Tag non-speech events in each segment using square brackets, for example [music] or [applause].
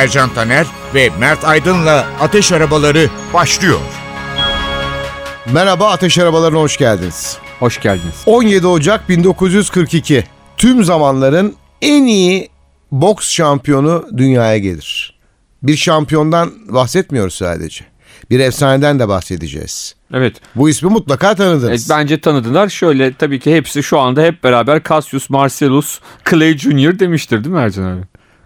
Ercan Taner ve Mert Aydın'la Ateş Arabaları başlıyor. Merhaba Ateş Arabalarına hoş geldiniz. Hoş geldiniz. 17 Ocak 1942. Tüm zamanların en iyi boks şampiyonu dünyaya gelir. Bir şampiyondan bahsetmiyoruz sadece. Bir efsaneden de bahsedeceğiz. Evet. Bu ismi mutlaka tanıdınız. bence tanıdılar. Şöyle tabii ki hepsi şu anda hep beraber Cassius Marcellus Clay Jr. demiştir değil mi Ercan abi?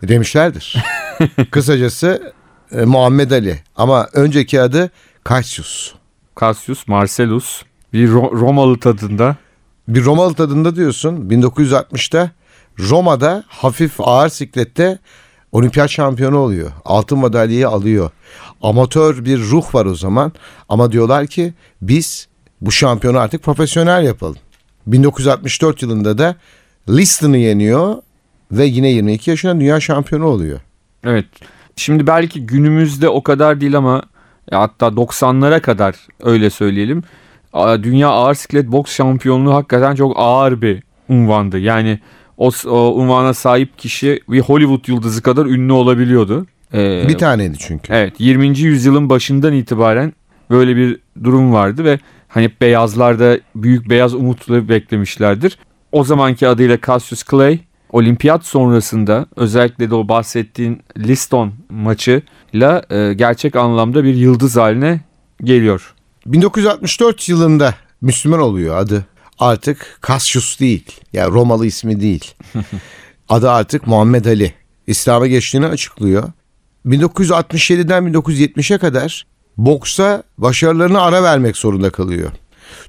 Demişlerdir. [laughs] [laughs] Kısacası e, Muhammed Ali ama önceki adı Cassius. Cassius Marcellus bir Ro- Romalı tadında. Bir Romalı tadında diyorsun. 1960'ta Roma'da hafif ağır siklette olimpiyat şampiyonu oluyor. Altın madalyayı alıyor. Amatör bir ruh var o zaman. Ama diyorlar ki biz bu şampiyonu artık profesyonel yapalım. 1964 yılında da Liston'ı yeniyor ve yine 22 yaşında dünya şampiyonu oluyor. Evet. Şimdi belki günümüzde o kadar değil ama hatta 90'lara kadar öyle söyleyelim. Dünya ağır siklet boks şampiyonluğu hakikaten çok ağır bir unvandı. Yani o, o unvana sahip kişi bir Hollywood yıldızı kadar ünlü olabiliyordu. Ee, Bir taneydi çünkü. Evet 20. yüzyılın başından itibaren böyle bir durum vardı ve hani beyazlarda büyük beyaz umutla beklemişlerdir. O zamanki adıyla Cassius Clay olimpiyat sonrasında özellikle de o bahsettiğin Liston maçıyla e, gerçek anlamda bir yıldız haline geliyor. 1964 yılında Müslüman oluyor adı. Artık Cassius değil. Yani Romalı ismi değil. [laughs] adı artık Muhammed Ali. İslam'a geçtiğini açıklıyor. 1967'den 1970'e kadar boksa başarılarını ara vermek zorunda kalıyor.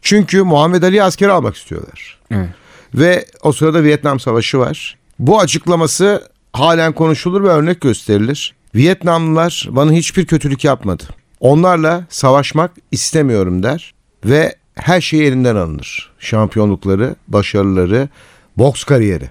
Çünkü Muhammed Ali'yi askere almak istiyorlar. Evet. Ve o sırada Vietnam Savaşı var. Bu açıklaması halen konuşulur ve örnek gösterilir. Vietnamlılar bana hiçbir kötülük yapmadı. Onlarla savaşmak istemiyorum der ve her şey elinden alınır. Şampiyonlukları, başarıları, boks kariyeri.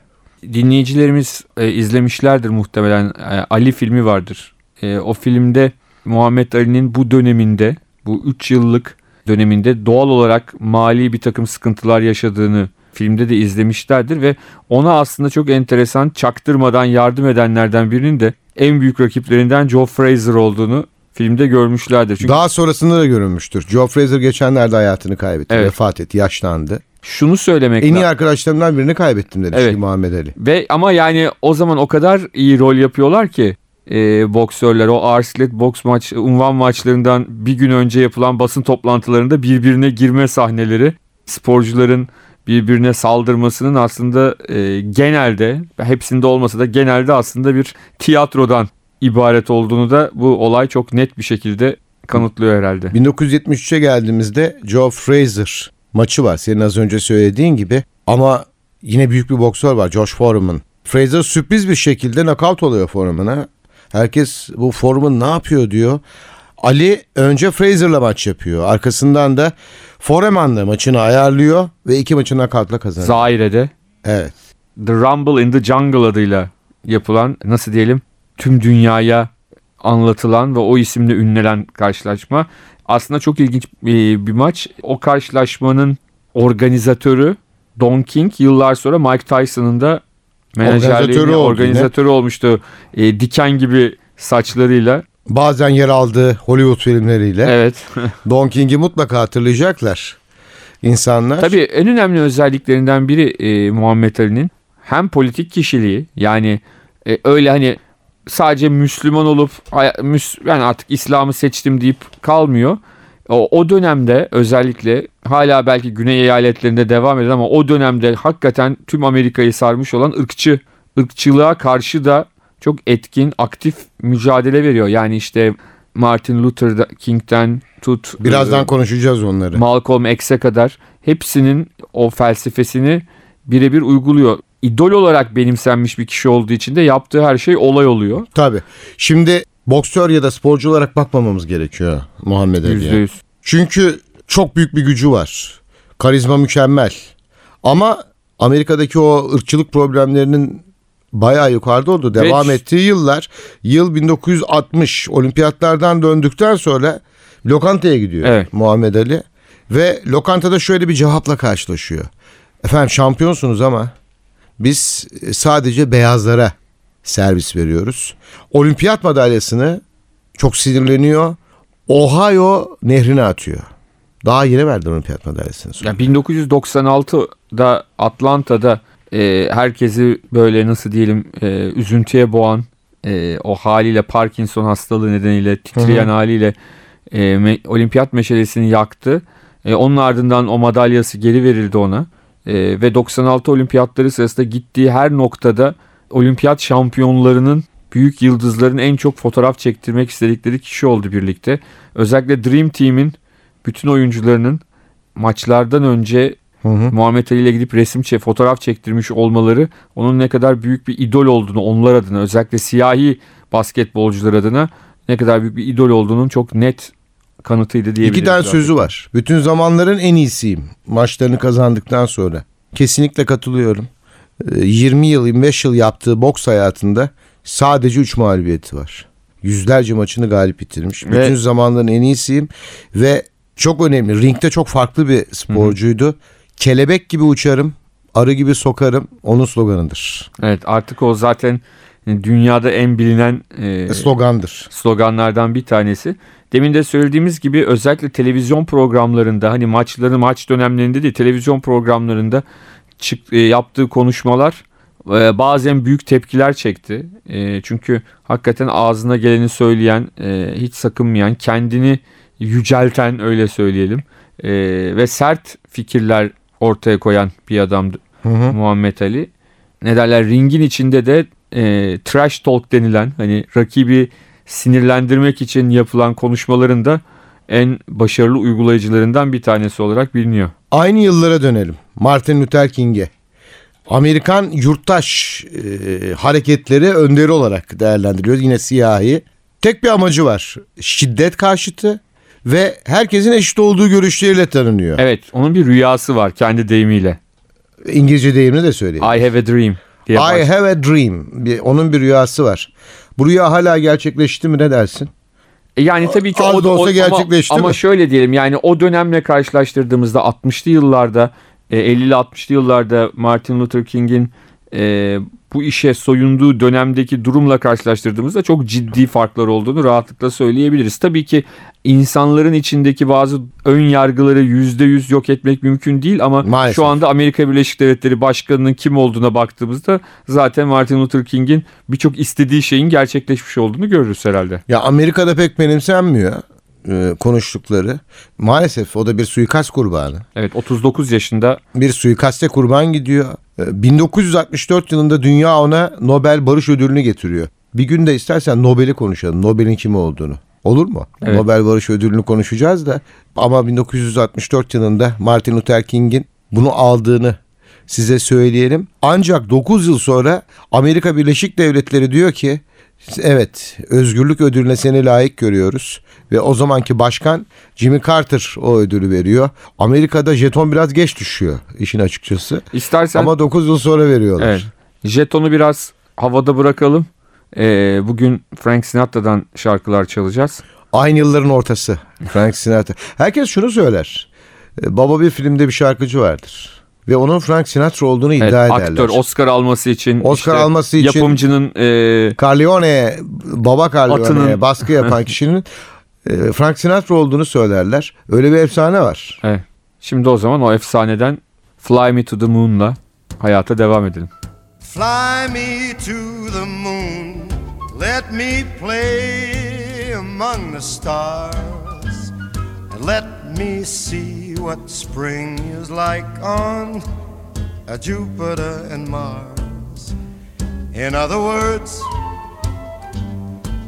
dinleyicilerimiz e, izlemişlerdir muhtemelen. E, Ali filmi vardır. E, o filmde Muhammed Ali'nin bu döneminde, bu 3 yıllık döneminde doğal olarak mali bir takım sıkıntılar yaşadığını filmde de izlemişlerdir ve ona aslında çok enteresan çaktırmadan yardım edenlerden birinin de en büyük rakiplerinden Joe Frazier olduğunu filmde görmüşlerdir. Çünkü Daha sonrasında da görünmüştür. Joe Frazier geçenlerde hayatını kaybetti. Evet. Vefat etti, yaşlandı. şunu söylemek En iyi arkadaşlarımdan birini kaybettim demişti Evet. Muhammed Ali. Ve ama yani o zaman o kadar iyi rol yapıyorlar ki e, boksörler o ağır siklet boks maç unvan maçlarından bir gün önce yapılan basın toplantılarında birbirine girme sahneleri sporcuların birbirine saldırmasının aslında e, genelde hepsinde olmasa da genelde aslında bir tiyatrodan ibaret olduğunu da bu olay çok net bir şekilde kanıtlıyor herhalde. 1973'e geldiğimizde Joe Frazier maçı var. Senin az önce söylediğin gibi. Ama yine büyük bir boksör var Josh Foreman. Frazier sürpriz bir şekilde knockout oluyor Foreman'a. Herkes bu Foreman ne yapıyor diyor. Ali önce Frazier'la maç yapıyor. Arkasından da Foreman'la maçını ayarlıyor ve iki maçı knockout'la kazanıyor. Zaire'de evet. The Rumble in the Jungle adıyla yapılan nasıl diyelim tüm dünyaya anlatılan ve o isimle ünlenen karşılaşma. Aslında çok ilginç bir, bir maç. O karşılaşmanın organizatörü Don King yıllar sonra Mike Tyson'ın da menajerliğini Organizatörü organizatörü olmuştu. E, diken gibi saçlarıyla. Bazen yer aldığı Hollywood filmleriyle. Evet. [laughs] Don King'i mutlaka hatırlayacaklar insanlar. Tabii en önemli özelliklerinden biri e, Muhammed Ali'nin hem politik kişiliği yani e, öyle hani sadece Müslüman olup Müs- yani artık İslam'ı seçtim deyip kalmıyor. O, o dönemde özellikle hala belki güney eyaletlerinde devam eden ama o dönemde hakikaten tüm Amerika'yı sarmış olan ırkçı ırkçılığa karşı da çok etkin, aktif mücadele veriyor. Yani işte Martin Luther King'den tut Birazdan e, konuşacağız onları. Malcolm X'e kadar hepsinin o felsefesini birebir uyguluyor. idol olarak benimsenmiş bir kişi olduğu için de yaptığı her şey olay oluyor. Tabii. Şimdi boksör ya da sporcu olarak bakmamamız gerekiyor Muhammed Ali'ye. %100. Çünkü çok büyük bir gücü var. Karizma mükemmel. Ama Amerika'daki o ırkçılık problemlerinin bayağı yukarıda oldu. Devam Ve- ettiği yıllar yıl 1960 olimpiyatlardan döndükten sonra lokantaya gidiyor Evet. Muhammed Ali. Ve lokantada şöyle bir cevapla karşılaşıyor. Efendim şampiyonsunuz ama biz sadece beyazlara servis veriyoruz. Olimpiyat madalyasını çok sinirleniyor. Ohio nehrine atıyor. Daha yeni verdi olimpiyat madalyasını. sonra. Ya 1996'da Atlanta'da e, herkesi böyle nasıl diyelim e, üzüntüye boğan e, o haliyle Parkinson hastalığı nedeniyle titreyen haliyle e, me- olimpiyat meşalesini yaktı. E, onun ardından o madalyası geri verildi ona. E, ve 96 olimpiyatları sırasında gittiği her noktada olimpiyat şampiyonlarının büyük yıldızların en çok fotoğraf çektirmek istedikleri kişi oldu birlikte. Özellikle Dream Team'in bütün oyuncularının maçlardan önce Hı hı. Muhammed Ali ile gidip resim çek, fotoğraf çektirmiş olmaları onun ne kadar büyük bir idol olduğunu onlar adına özellikle siyahi basketbolcular adına ne kadar büyük bir idol olduğunun çok net kanıtıydı diyebiliriz. İki tane zaten. sözü var. Bütün zamanların en iyisiyim. Maçlarını kazandıktan sonra. Kesinlikle katılıyorum. Ee, 20 yıl 25 yıl yaptığı boks hayatında sadece 3 mağlubiyeti var. Yüzlerce maçını galip bitirmiş. Ve- Bütün zamanların en iyisiyim ve çok önemli. Ringde çok farklı bir sporcuydu. Kelebek gibi uçarım, arı gibi sokarım onun sloganıdır. Evet artık o zaten dünyada en bilinen e, Slogandır. sloganlardan bir tanesi. Demin de söylediğimiz gibi özellikle televizyon programlarında hani maçları maç dönemlerinde değil televizyon programlarında çık, e, yaptığı konuşmalar e, bazen büyük tepkiler çekti. E, çünkü hakikaten ağzına geleni söyleyen, e, hiç sakınmayan, kendini yücelten öyle söyleyelim e, ve sert fikirler ortaya koyan bir adamdı Hı hı. Muhammed Ali. Ne derler ringin içinde de e, trash talk denilen hani rakibi sinirlendirmek için yapılan konuşmaların da en başarılı uygulayıcılarından bir tanesi olarak biliniyor. Aynı yıllara dönelim. Martin Luther King'e. Amerikan yurttaş e, hareketleri önderi olarak değerlendiriyoruz. Yine siyahi. Tek bir amacı var. Şiddet karşıtı ve herkesin eşit olduğu görüşleriyle tanınıyor. Evet onun bir rüyası var kendi deyimiyle. İngilizce deyimini de söyleyeyim. I have a dream diye I baş- have a dream. Onun bir rüyası var. Bu rüya hala gerçekleşti mi ne dersin? E Yani tabii ki Az o, da olsa o- gerçekleşti ama, ama mi? şöyle diyelim yani o dönemle karşılaştırdığımızda 60'lı yıllarda e, 50'li 60'lı yıllarda Martin Luther King'in e, bu işe soyunduğu dönemdeki durumla karşılaştırdığımızda çok ciddi farklar olduğunu rahatlıkla söyleyebiliriz. Tabii ki insanların içindeki bazı ön yargıları %100 yok etmek mümkün değil ama Maalesef. şu anda Amerika Birleşik Devletleri Başkanı'nın kim olduğuna baktığımızda zaten Martin Luther King'in birçok istediği şeyin gerçekleşmiş olduğunu görürüz herhalde. Ya Amerika'da pek benimsenmiyor e, konuştukları. Maalesef o da bir suikast kurbanı. Evet 39 yaşında bir suikaste kurban gidiyor. Ee, 1964 yılında dünya ona Nobel Barış Ödülünü getiriyor. Bir gün de istersen Nobel'i konuşalım. Nobel'in kimi olduğunu. Olur mu? Evet. Nobel Barış Ödülünü konuşacağız da ama 1964 yılında Martin Luther King'in bunu aldığını size söyleyelim. Ancak 9 yıl sonra Amerika Birleşik Devletleri diyor ki evet özgürlük ödülüne seni layık görüyoruz. Ve o zamanki başkan Jimmy Carter o ödülü veriyor. Amerika'da jeton biraz geç düşüyor işin açıkçası. istersen Ama 9 yıl sonra veriyorlar. evet, jetonu biraz havada bırakalım. Ee, bugün Frank Sinatra'dan şarkılar çalacağız. Aynı yılların ortası. Frank Sinatra. Herkes şunu söyler. Ee, Baba bir filmde bir şarkıcı vardır. Ve onun Frank Sinatra olduğunu Evet, iddia ederler. aktör Oscar alması için Oscar alması için- yapımcının e, Corleone, baba Corleone'ye Atının- [laughs] baskı yapan [laughs] kişinin e, Frank Sinatra olduğunu söylerler. Öyle bir efsane var. evet. şimdi o zaman o efsaneden Fly Me to the Moon'la hayata devam edelim. Fly me to the moon, let me play among the stars, and let me see what spring is like on a Jupiter and Mars. In other words,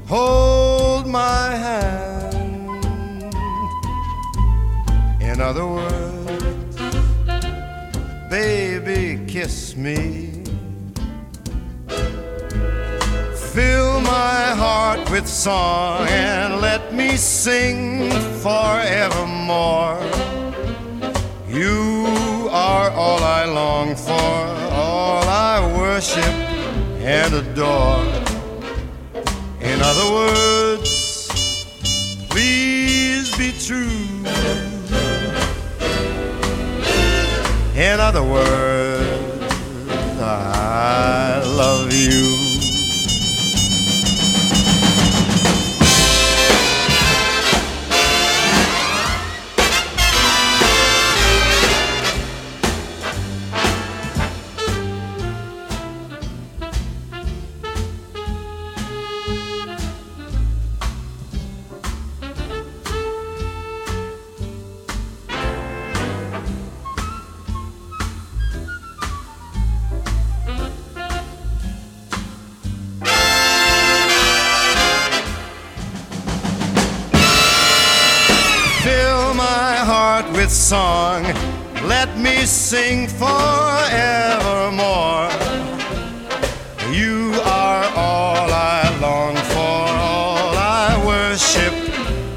hold my hand. In other words, baby, kiss me. Feel with song and let me sing forevermore. You are all I long for, all I worship and adore. In other words, please be true. In other words, I love with song. Let me sing forevermore. You are all I long for, all I worship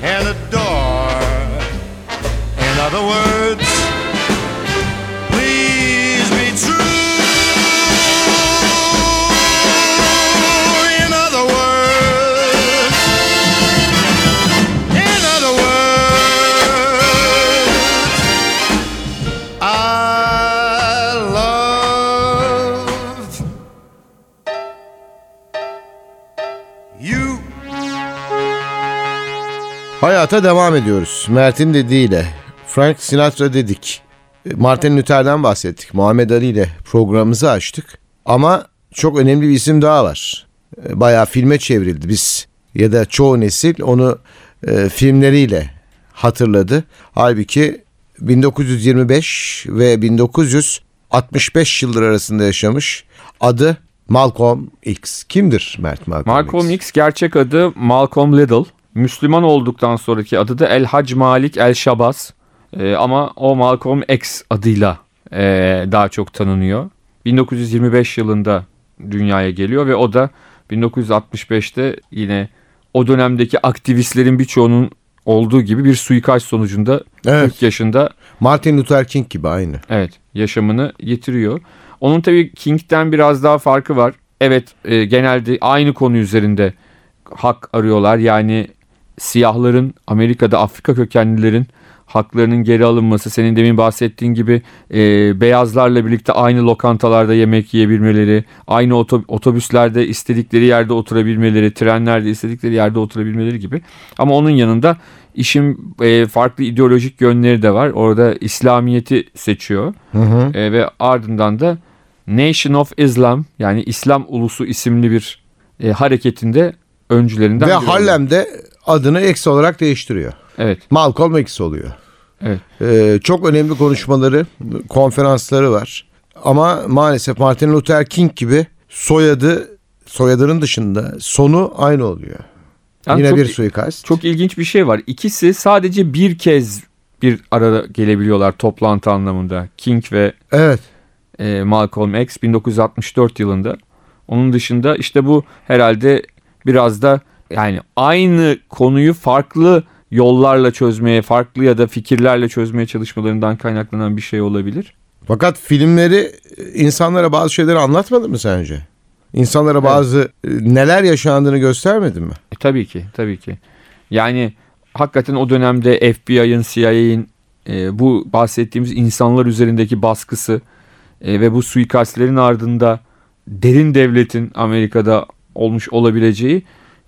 and adore. In other words, Hayata devam ediyoruz. Mert'in dediğiyle. Frank Sinatra dedik. Martin Luther'den bahsettik. Muhammed Ali ile programımızı açtık. Ama çok önemli bir isim daha var. E, Bayağı filme çevrildi. Biz ya da çoğu nesil onu e, filmleriyle hatırladı. Halbuki 1925 ve 1965 yılları arasında yaşamış. Adı Malcolm X. Kimdir Mert Malcolm, Malcolm X gerçek adı Malcolm Little. Müslüman olduktan sonraki adı da El Hac Malik El Şabaz. Ee, ama o Malcolm X adıyla ee, daha çok tanınıyor. 1925 yılında dünyaya geliyor ve o da 1965'te yine o dönemdeki aktivistlerin birçoğunun olduğu gibi bir suikast sonucunda Evet. 40 yaşında Martin Luther King gibi aynı. Evet yaşamını yitiriyor. Onun tabii King'den biraz daha farkı var. Evet e, genelde aynı konu üzerinde hak arıyorlar. Yani siyahların Amerika'da Afrika kökenlilerin haklarının geri alınması. Senin demin bahsettiğin gibi e, beyazlarla birlikte aynı lokantalarda yemek yiyebilmeleri, aynı oto- otobüslerde istedikleri yerde oturabilmeleri, trenlerde istedikleri yerde oturabilmeleri gibi. Ama onun yanında işin e, farklı ideolojik yönleri de var. Orada İslamiyet'i seçiyor. E, ve ardından da Nation of Islam yani İslam Ulusu isimli bir e, hareketinde öncülerinden Ve. Harlem'de adını X olarak değiştiriyor. Evet. Malcolm X oluyor. Evet. Ee, çok önemli konuşmaları, konferansları var. Ama maalesef Martin Luther King gibi soyadı soyadının dışında sonu aynı oluyor. Yani Yine çok, bir suikast. çok ilginç bir şey var. İkisi sadece bir kez bir arada gelebiliyorlar toplantı anlamında. King ve Evet. e, Malcolm X 1964 yılında. Onun dışında işte bu herhalde biraz da yani aynı konuyu farklı yollarla çözmeye, farklı ya da fikirlerle çözmeye çalışmalarından kaynaklanan bir şey olabilir. Fakat filmleri insanlara bazı şeyleri anlatmadı mı sence? İnsanlara bazı e, neler yaşandığını göstermedi mi? E, tabii ki, tabii ki. Yani hakikaten o dönemde FBI'ın, CIA'in e, bu bahsettiğimiz insanlar üzerindeki baskısı e, ve bu suikastlerin ardında derin devletin Amerika'da olmuş olabileceği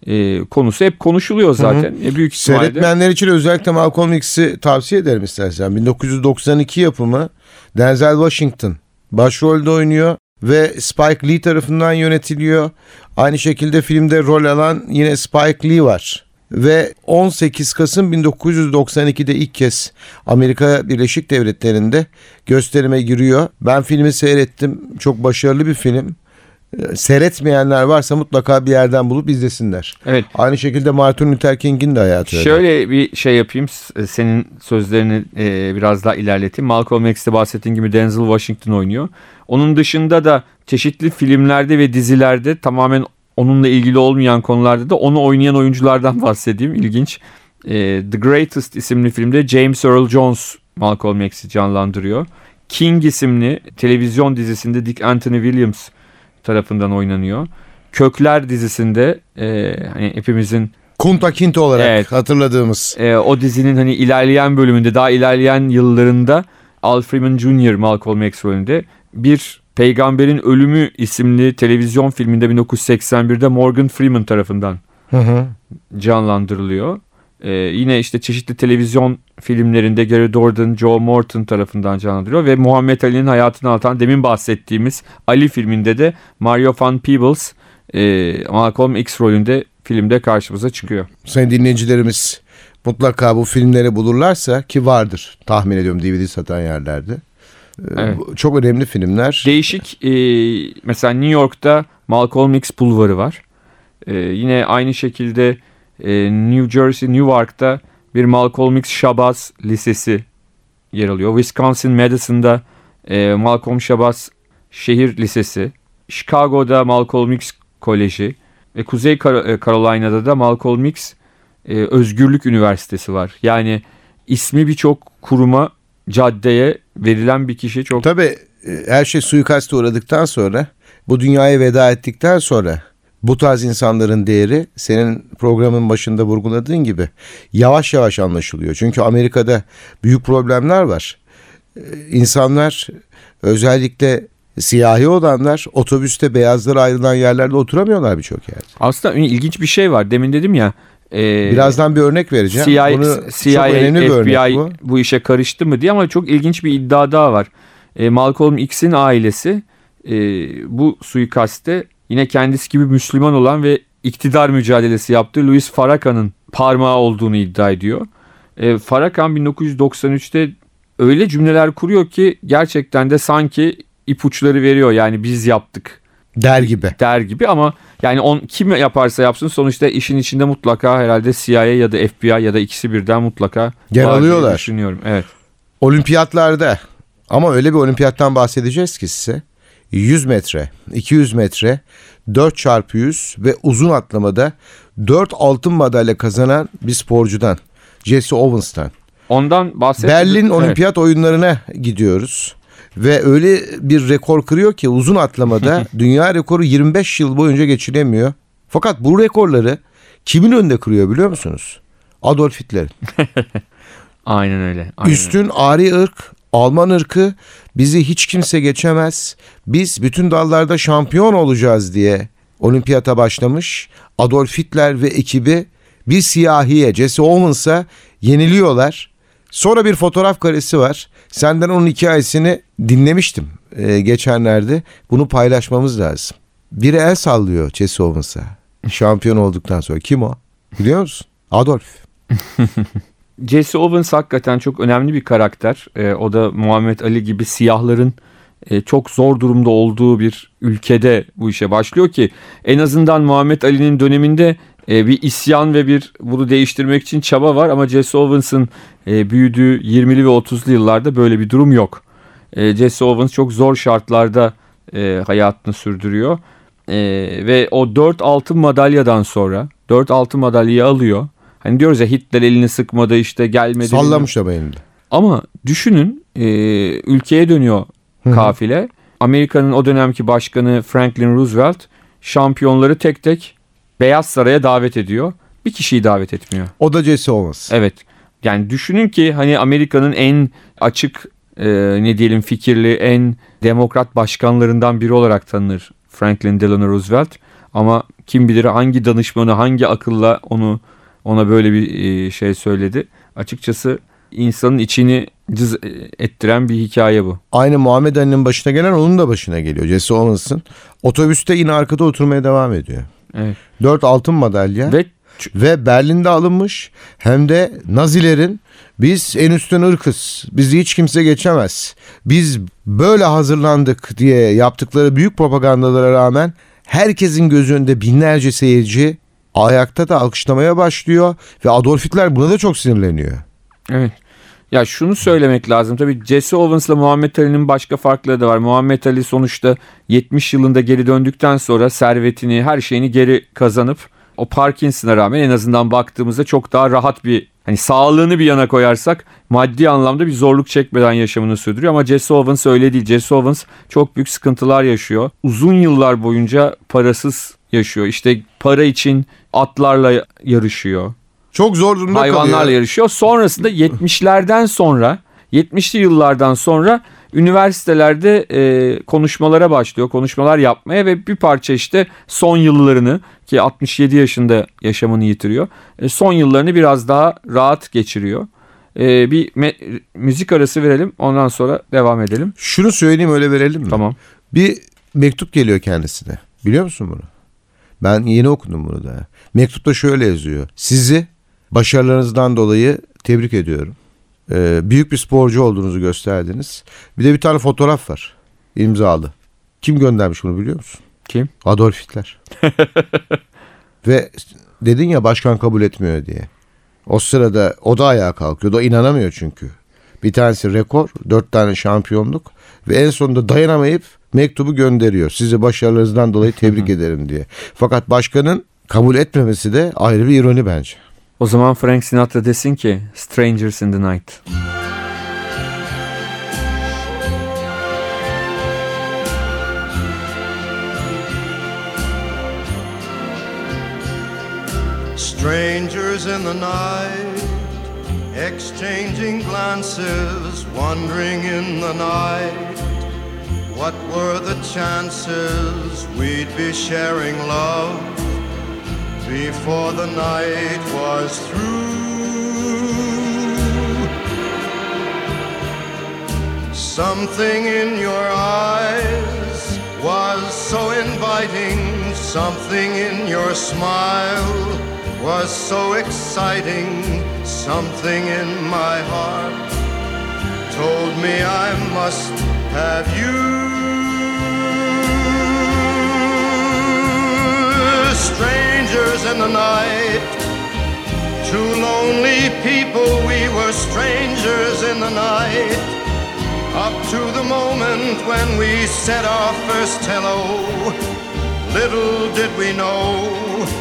e, konusu hep konuşuluyor zaten. E, büyük ihtimalle. Seyretmeyenler için özellikle Malcolm X'i tavsiye ederim istersen. 1992 yapımı Denzel Washington başrolde oynuyor ve Spike Lee tarafından yönetiliyor. Aynı şekilde filmde rol alan yine Spike Lee var. Ve 18 Kasım 1992'de ilk kez Amerika Birleşik Devletleri'nde gösterime giriyor. Ben filmi seyrettim. Çok başarılı bir film. Seyretmeyenler varsa mutlaka bir yerden bulup izlesinler. Evet. Aynı şekilde Martin Luther King'in de hayatı öyle. Şöyle bir şey yapayım. S- Senin sözlerini e, biraz daha ilerleteyim. Malcolm X'te bahsettiğin gibi Denzel Washington oynuyor. Onun dışında da çeşitli filmlerde ve dizilerde tamamen onunla ilgili olmayan konularda da onu oynayan oyunculardan [laughs] bahsedeyim. İlginç. E, The Greatest isimli filmde James Earl Jones Malcolm X'i canlandırıyor. King isimli televizyon dizisinde Dick Anthony Williams tarafından oynanıyor. Kökler dizisinde e, hani hepimizin Kunta Kinte olarak Evet. hatırladığımız. e, o dizinin hani ilerleyen bölümünde daha ilerleyen yıllarında Al Freeman Jr. Malcolm X rolünde bir Peygamberin Ölümü isimli televizyon filminde 1981'de Morgan Freeman tarafından Hı hı. canlandırılıyor. Ee, yine işte çeşitli televizyon filmlerinde Gary Dourdan, Joe Morton tarafından canlandırılıyor ve Muhammed Ali'nin hayatını anlatan demin bahsettiğimiz Ali filminde de Mario Van Peebles e, Malcolm X rolünde filmde karşımıza çıkıyor. Sayın dinleyicilerimiz mutlaka bu filmleri bulurlarsa ki vardır tahmin ediyorum DVD satan yerlerde. Ee, Evet. Çok önemli filmler. Değişik e, mesela New York'ta Malcolm X bulvarı var. E, yine aynı şekilde e, New Jersey, Newark'ta bir Malcolm X Shabazz Lisesi yer alıyor. Wisconsin Madison'da e, Malcolm Shabazz Şehir Lisesi. Chicago'da Malcolm X Koleji. Ve Kuzey Kar- e, Carolina'da da Malcolm X e, Özgürlük Üniversitesi var. Yani ismi birçok kuruma, caddeye verilen bir kişi çok Tabii e, her şey suikaste uğradıktan sonra bu dünyaya veda ettikten sonra bu tarz insanların değeri senin programın başında vurguladığın gibi yavaş yavaş anlaşılıyor. Çünkü Amerika'da büyük problemler var. Ee, İnsanlar özellikle siyahi olanlar otobüste beyazlara ayrılan yerlerde oturamıyorlar birçok yerde. Aslında ilginç bir şey var. Demin dedim ya. e, Birazdan bir örnek vereceğim. CIA, Bunu CIA çok önemli bir FBI örnek bu. bu. işe karıştı mı diye ama çok ilginç bir iddia daha var. E, Malcolm X'in ailesi e, bu suikaste yine kendisi gibi Müslüman olan ve iktidar mücadelesi yaptığı Louis Farrakhan'ın parmağı olduğunu iddia ediyor. E, Farrakhan 1993'te öyle cümleler kuruyor ki gerçekten de sanki ipuçları veriyor. Yani biz yaptık Der gibi. der gibi ama yani on, kim yaparsa yapsın sonuçta işin içinde mutlaka herhalde CIA ya da FBI ya da ikisi birden mutlaka Yer alıyorlar. Düşünüyorum. Evet. Olimpiyatlarda ama öyle bir olimpiyattan bahsedeceğiz ki size. 100 metre, 200 metre, 4 çarpı 100 ve uzun atlamada 4 altın madalya kazanan bir sporcudan. Jesse Owens'tan. Ondan bahsettik. Berlin Evet. Olimpiyat oyunlarına gidiyoruz. Ve öyle bir rekor kırıyor ki uzun atlamada [laughs] dünya rekoru 25 yıl boyunca geçilemiyor. Fakat bu rekorları kimin önünde kırıyor biliyor musunuz? Adolf Hitler. [laughs] Aynen öyle. Aynen Üstün ari ırk, Alman ırkı bizi hiç kimse geçemez. Biz bütün dallarda şampiyon olacağız diye olimpiyata başlamış. Adolf Hitler ve ekibi bir siyahiye Jesse Owens'a yeniliyorlar. Sonra bir fotoğraf karesi var. Senden onun hikayesini dinlemiştim e, geçenlerde. Bunu paylaşmamız lazım. Biri el sallıyor Jesse Owens'a. Şampiyon olduktan sonra. Kim o? Biliyor musun? Adolf. [laughs] Jesse Owens hakikaten çok önemli bir karakter. Ee, o da Muhammed Ali gibi siyahların e, çok zor durumda olduğu bir ülkede bu işe başlıyor ki en azından Muhammed Ali'nin döneminde e, bir isyan ve bir bunu değiştirmek için çaba var ama Jesse Owens'ın e, büyüdüğü 20'li ve 30'lu yıllarda böyle bir durum yok. E, Jesse Owens çok zor şartlarda e, hayatını sürdürüyor. E, ve o 4 altın madalyadan sonra 4 altın madalyayı alıyor. Hani diyoruz ya Hitler elini sıkmadı işte gelmedi. Sallamış ama elinde. Ama düşünün e, ülkeye dönüyor kafile. Amerika'nın o dönemki başkanı Franklin Roosevelt şampiyonları tek tek Beyaz Saray'a davet ediyor. Bir kişiyi davet etmiyor. O da Jesse Owens. Evet. Yani düşünün ki hani Amerika'nın en açık e, ne diyelim fikirli en demokrat başkanlarından biri olarak tanınır Franklin Delano Roosevelt. Ama kim bilir hangi danışmanı hangi akılla onu ona böyle bir e, şey söyledi. Açıkçası insanın içini cız ettiren bir hikaye bu. Aynı Muhammed Ali'nin başına gelen onun da başına geliyor. Jesse Owens'ın. Otobüste yine arkada oturmaya devam ediyor. Evet. Dört altın madalya ve, Ve Berlin'de alınmış hem de Nazilerin biz en üstün ırkız bizi hiç kimse geçemez biz böyle hazırlandık diye yaptıkları büyük propagandalara rağmen herkesin gözü önünde binlerce seyirci ayakta da alkışlamaya başlıyor ve Adolf Hitler buna da çok sinirleniyor. Evet. Ya şunu söylemek lazım tabii Jesse Owens'la Muhammed Ali'nin başka farkları da var. Muhammed Ali sonuçta 70 yılında geri döndükten sonra servetini her şeyini geri kazanıp o Parkinson'a rağmen en azından baktığımızda çok daha rahat bir hani sağlığını bir yana koyarsak maddi anlamda bir zorluk çekmeden yaşamını sürdürüyor ama Jesse Owens öyle değil. Jesse Owens çok büyük sıkıntılar yaşıyor. Uzun yıllar boyunca parasız yaşıyor. İşte para için atlarla yarışıyor. Çok zor durumda Hayvanlarla kalıyor. yarışıyor. Sonrasında 70'lerden sonra 70'li yıllardan sonra üniversitelerde e, konuşmalara başlıyor. Konuşmalar yapmaya ve bir parça işte son yıllarını ki 67 yaşında yaşamını yitiriyor. E, son yıllarını biraz daha rahat geçiriyor. E, bir me- müzik arası verelim ondan sonra devam edelim. Şunu söyleyeyim öyle verelim mi? Tamam. Bir mektup geliyor kendisine. Biliyor musun bunu? Ben yeni okudum bunu da. Mektupta şöyle yazıyor. Sizi başarılarınızdan dolayı tebrik ediyorum. Ee, büyük bir sporcu olduğunuzu gösterdiniz. Bir de bir tane fotoğraf var. İmzalı. Kim göndermiş bunu biliyor musun? Kim? Adolf Hitler. [laughs] Ve dedin ya başkan kabul etmiyor diye. O sırada o da ayağa kalkıyor. O da inanamıyor çünkü. Bir tanesi rekor, dört tane şampiyonluk ve en sonunda dayanamayıp mektubu gönderiyor. Sizi başarılarınızdan dolayı tebrik ederim diye. Fakat başkanın kabul etmemesi de ayrı bir ironi bence. O zaman Frank Sinatra desin ki Strangers in the Night. Strangers in the night, exchanging glances, wandering in the night. What were the chances we'd be sharing love before the night was through? Something in your eyes was so inviting, something in your smile was so exciting, something in my heart told me I must have you. Strangers in the night, two lonely people, we were strangers in the night. Up to the moment when we said our first hello, little did we know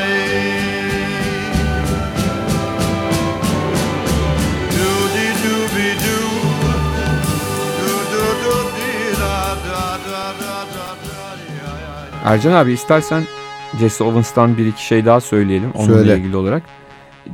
Ercan abi istersen Jesse Owens'tan bir iki şey daha söyleyelim onunla Söyle. ilgili olarak.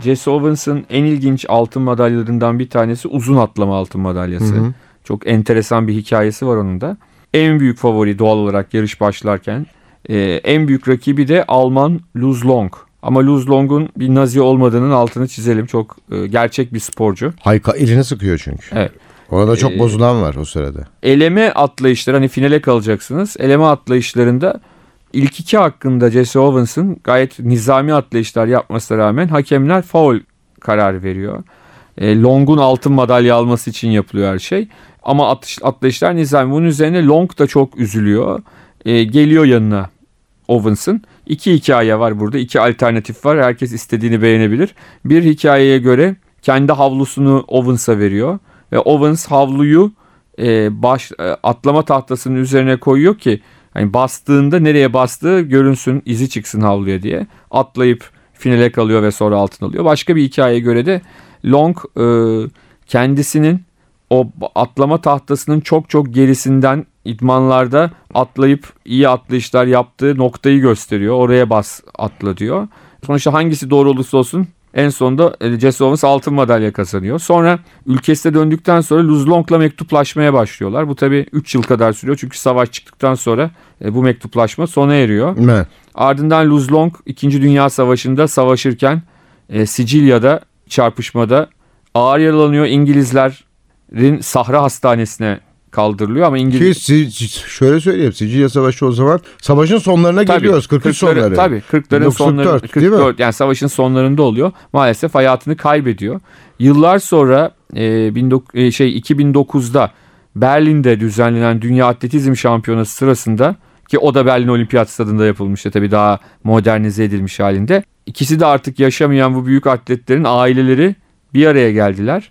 Jesse Owens'ın en ilginç altın madalyalarından bir tanesi uzun atlama altın madalyası. Hı hı. Çok enteresan bir hikayesi var onun da. En büyük favori doğal olarak yarış başlarken. Ee, en büyük rakibi de Alman Luz Long. Ama Luz Long'un bir nazi olmadığının altını çizelim. Çok e, gerçek bir sporcu. Hayka elini sıkıyor çünkü. Evet. Orada çok Ee, bozulan var o sırada. eleme atlayışları hani finale kalacaksınız. Eleme atlayışlarında ilk iki hakkında Jesse Owens'ın gayet nizami atlayışlar yapmasına rağmen hakemler faul karar veriyor. E, Long'un altın madalya alması için yapılıyor her şey. Ama atış, atlayışlar nizami. Bunun üzerine Long da çok üzülüyor. E, geliyor yanına Owens'ın. İki hikaye var burada. iki alternatif var. Herkes istediğini beğenebilir. Bir hikayeye göre kendi havlusunu Owens'a veriyor. Ve Owens havluyu e, baş e, atlama tahtasının üzerine koyuyor ki Hani bastığında nereye bastığı görünsün, izi çıksın havluya diye. Atlayıp finale kalıyor ve sonra altın alıyor. Başka bir hikayeye göre de Long e, kendisinin o atlama tahtasının çok çok gerisinden idmanlarda atlayıp iyi atlayışlar yaptığı noktayı gösteriyor. Oraya bas atla diyor. Sonuçta hangisi doğru olursa olsun en sonunda e, Jesse Owens altın madalya kazanıyor. Sonra ülkesine döndükten sonra Luz Long'la mektuplaşmaya başlıyorlar. Bu tabi 3 yıl kadar sürüyor çünkü savaş çıktıktan sonra e, bu mektuplaşma sona eriyor. Evet. Ardından Luz Long 2. Dünya Savaşı'nda savaşırken e, Sicilya'da çarpışmada ağır yaralanıyor. İngilizlerin Sahra Hastanesi'ne kaldırılıyor ama Ki İngiliz si- şöyle söyleyeyim Sicilya Savaşı o zaman savaşın sonlarına geliyoruz 43 sonları. Tabii 40'ların sonları 1944, değil mi? 44 yani savaşın sonlarında oluyor. Maalesef hayatını kaybediyor. Yıllar sonra e, 19 e, şey 2009'da Berlin'de düzenlenen Dünya Atletizm Şampiyonası sırasında ki o da Berlin Olimpiyat Stadında yapılmıştı tabii daha modernize edilmiş halinde. İkisi de artık yaşamayan bu büyük atletlerin aileleri bir araya geldiler.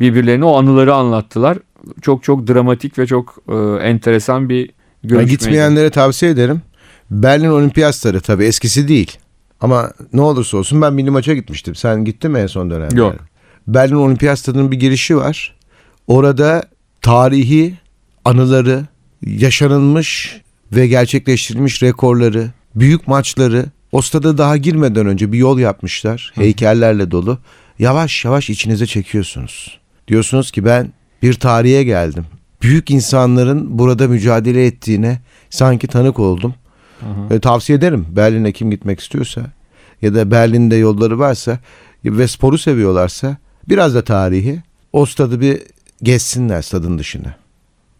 Birbirlerine o anıları anlattılar. Çok çok dramatik ve çok e, enteresan bir görüşmeydi. gitmeyenlere tavsiye ederim. Berlin Olimpiyat Stadı tabii eskisi değil. Ama ne olursa olsun ben milli maça gitmiştim. Sen gittin mi en son dönemde? Yok. Berlin Olimpiyat Stadı'nın bir girişi var. Orada tarihi anıları, yaşanılmış ve gerçekleştirilmiş rekorları, büyük maçları o stada daha girmeden önce bir yol yapmışlar. Heykellerle dolu. Yavaş yavaş içinize çekiyorsunuz. Diyorsunuz ki ben bir tarihe geldim. Büyük insanların burada mücadele ettiğine sanki tanık oldum. Ve tavsiye ederim Berlin'e kim gitmek istiyorsa ya da Berlin'de yolları varsa ve sporu seviyorlarsa biraz da tarihi o stadı bir gezsinler stadın dışına.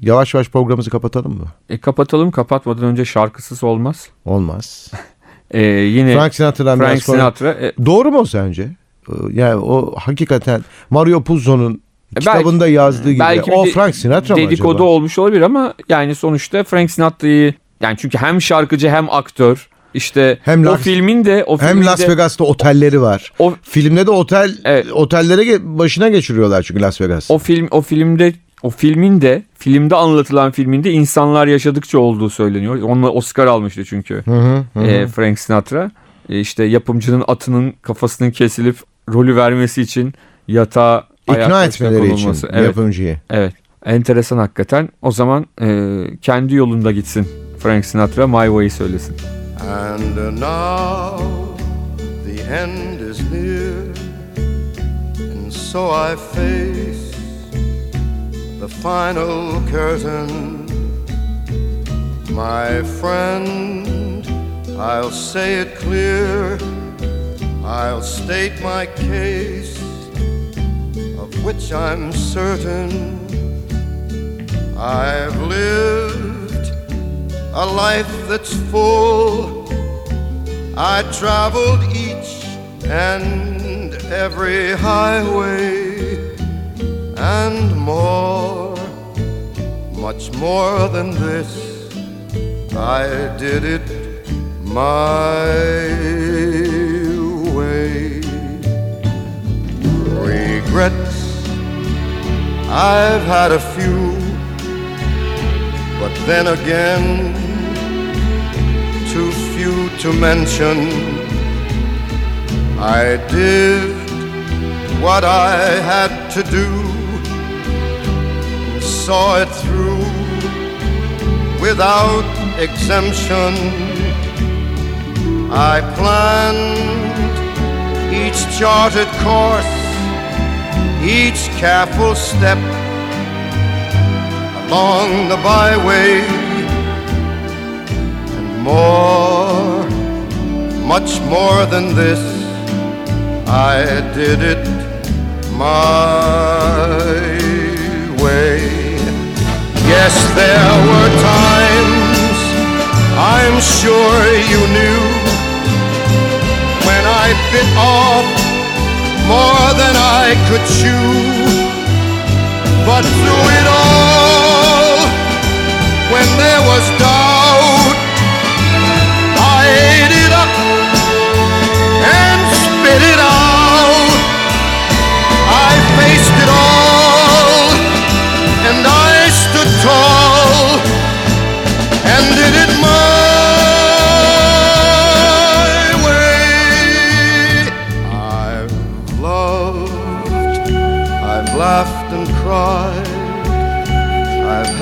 Yavaş yavaş programımızı kapatalım mı? E, kapatalım kapatmadan önce şarkısız olmaz. Olmaz. [laughs] E, yine Frank Sinatra'dan Frank biraz sonra- Sinatra. e, Doğru mu sence? Ee, Yani o hakikaten Mario Puzo'nun belki- kitabında yazdığı gibi. belki o Frank Sinatra mı dedikodu acaba? olmuş olabilir ama yani sonuçta Frank Sinatra'yı yani çünkü hem şarkıcı hem aktör işte Hem o Las- filmin de o Hem filmin Las de- Vegas'ta otelleri var. o Filmde de otel Evet. otellere başına geçiriyorlar çünkü Las Vegas. o film o filmde o filmin de filmde anlatılan filminde insanlar yaşadıkça olduğu söyleniyor. Onunla Oscar almıştı çünkü. Hı hı, hı e, Frank Sinatra. E, işte yapımcının atının kafasının kesilip rolü vermesi için yatağa İkna etmeleri için. Evet, yapımcıyı. evet. Enteresan hakikaten. O zaman e, kendi yolunda gitsin Frank Sinatra My Way'i söylesin. And now the end is near, and so I face the final curtain. My friend, I'll say it clear, I'll state my case, which I'm certain. I've lived a life that's full. I traveled each and every highway and more, much more than this. I did it my way. Regrets, I've had a few, but then again, too few to mention. I did what I had to do, and saw it through without exemption. I planned each charted course, each careful step along the byway and more, much more than this, I did it my way. Yes, there were times I'm sure you knew when I bit off more than I could chew. But through it all, when there was doubt, I ate it up and spit it out.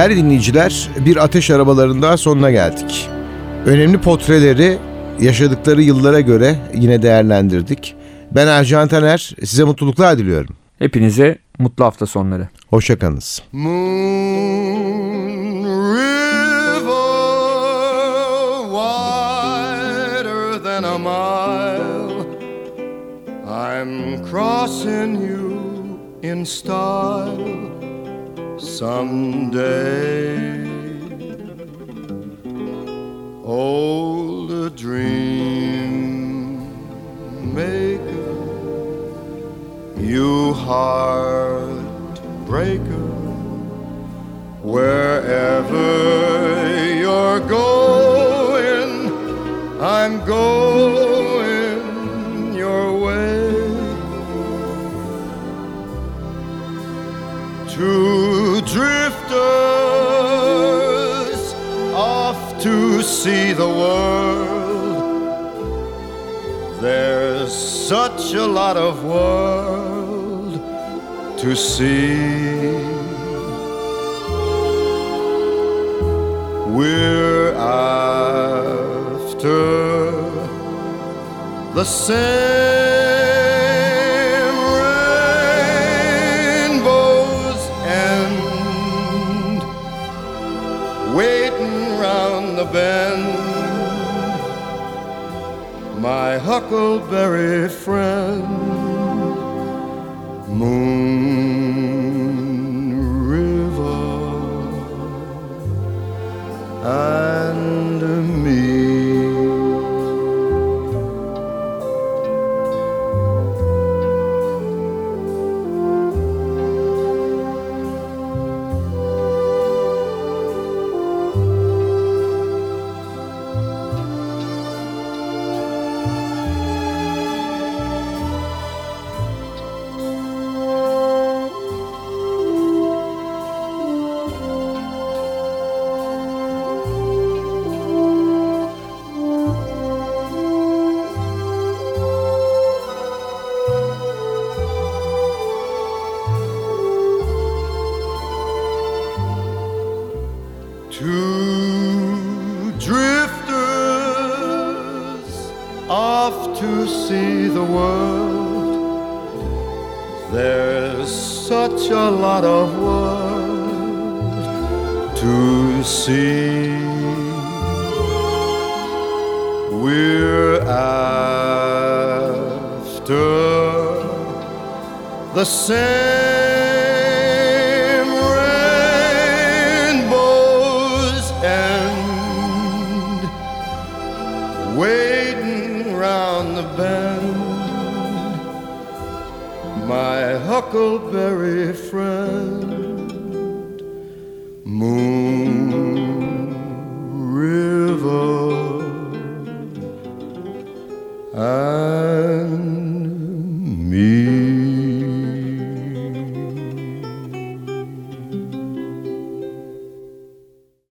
Değerli dinleyiciler, bir ateş arabalarında sonuna geldik. Önemli portreleri yaşadıkları yıllara göre yine değerlendirdik. Ben Ercan Taner, size mutluluklar diliyorum. Hepinize mutlu hafta sonları. Hoşçakalınız. Moon River, wider than a mile. I'm crossing you in style someday. Old a dream maker, you heartbreaker. Wherever you're going, I'm going drifters off to see the world. There's such a lot of world to see. We're after the same see the world. There's such a lot of world to see. We're after the same huckleberry friend,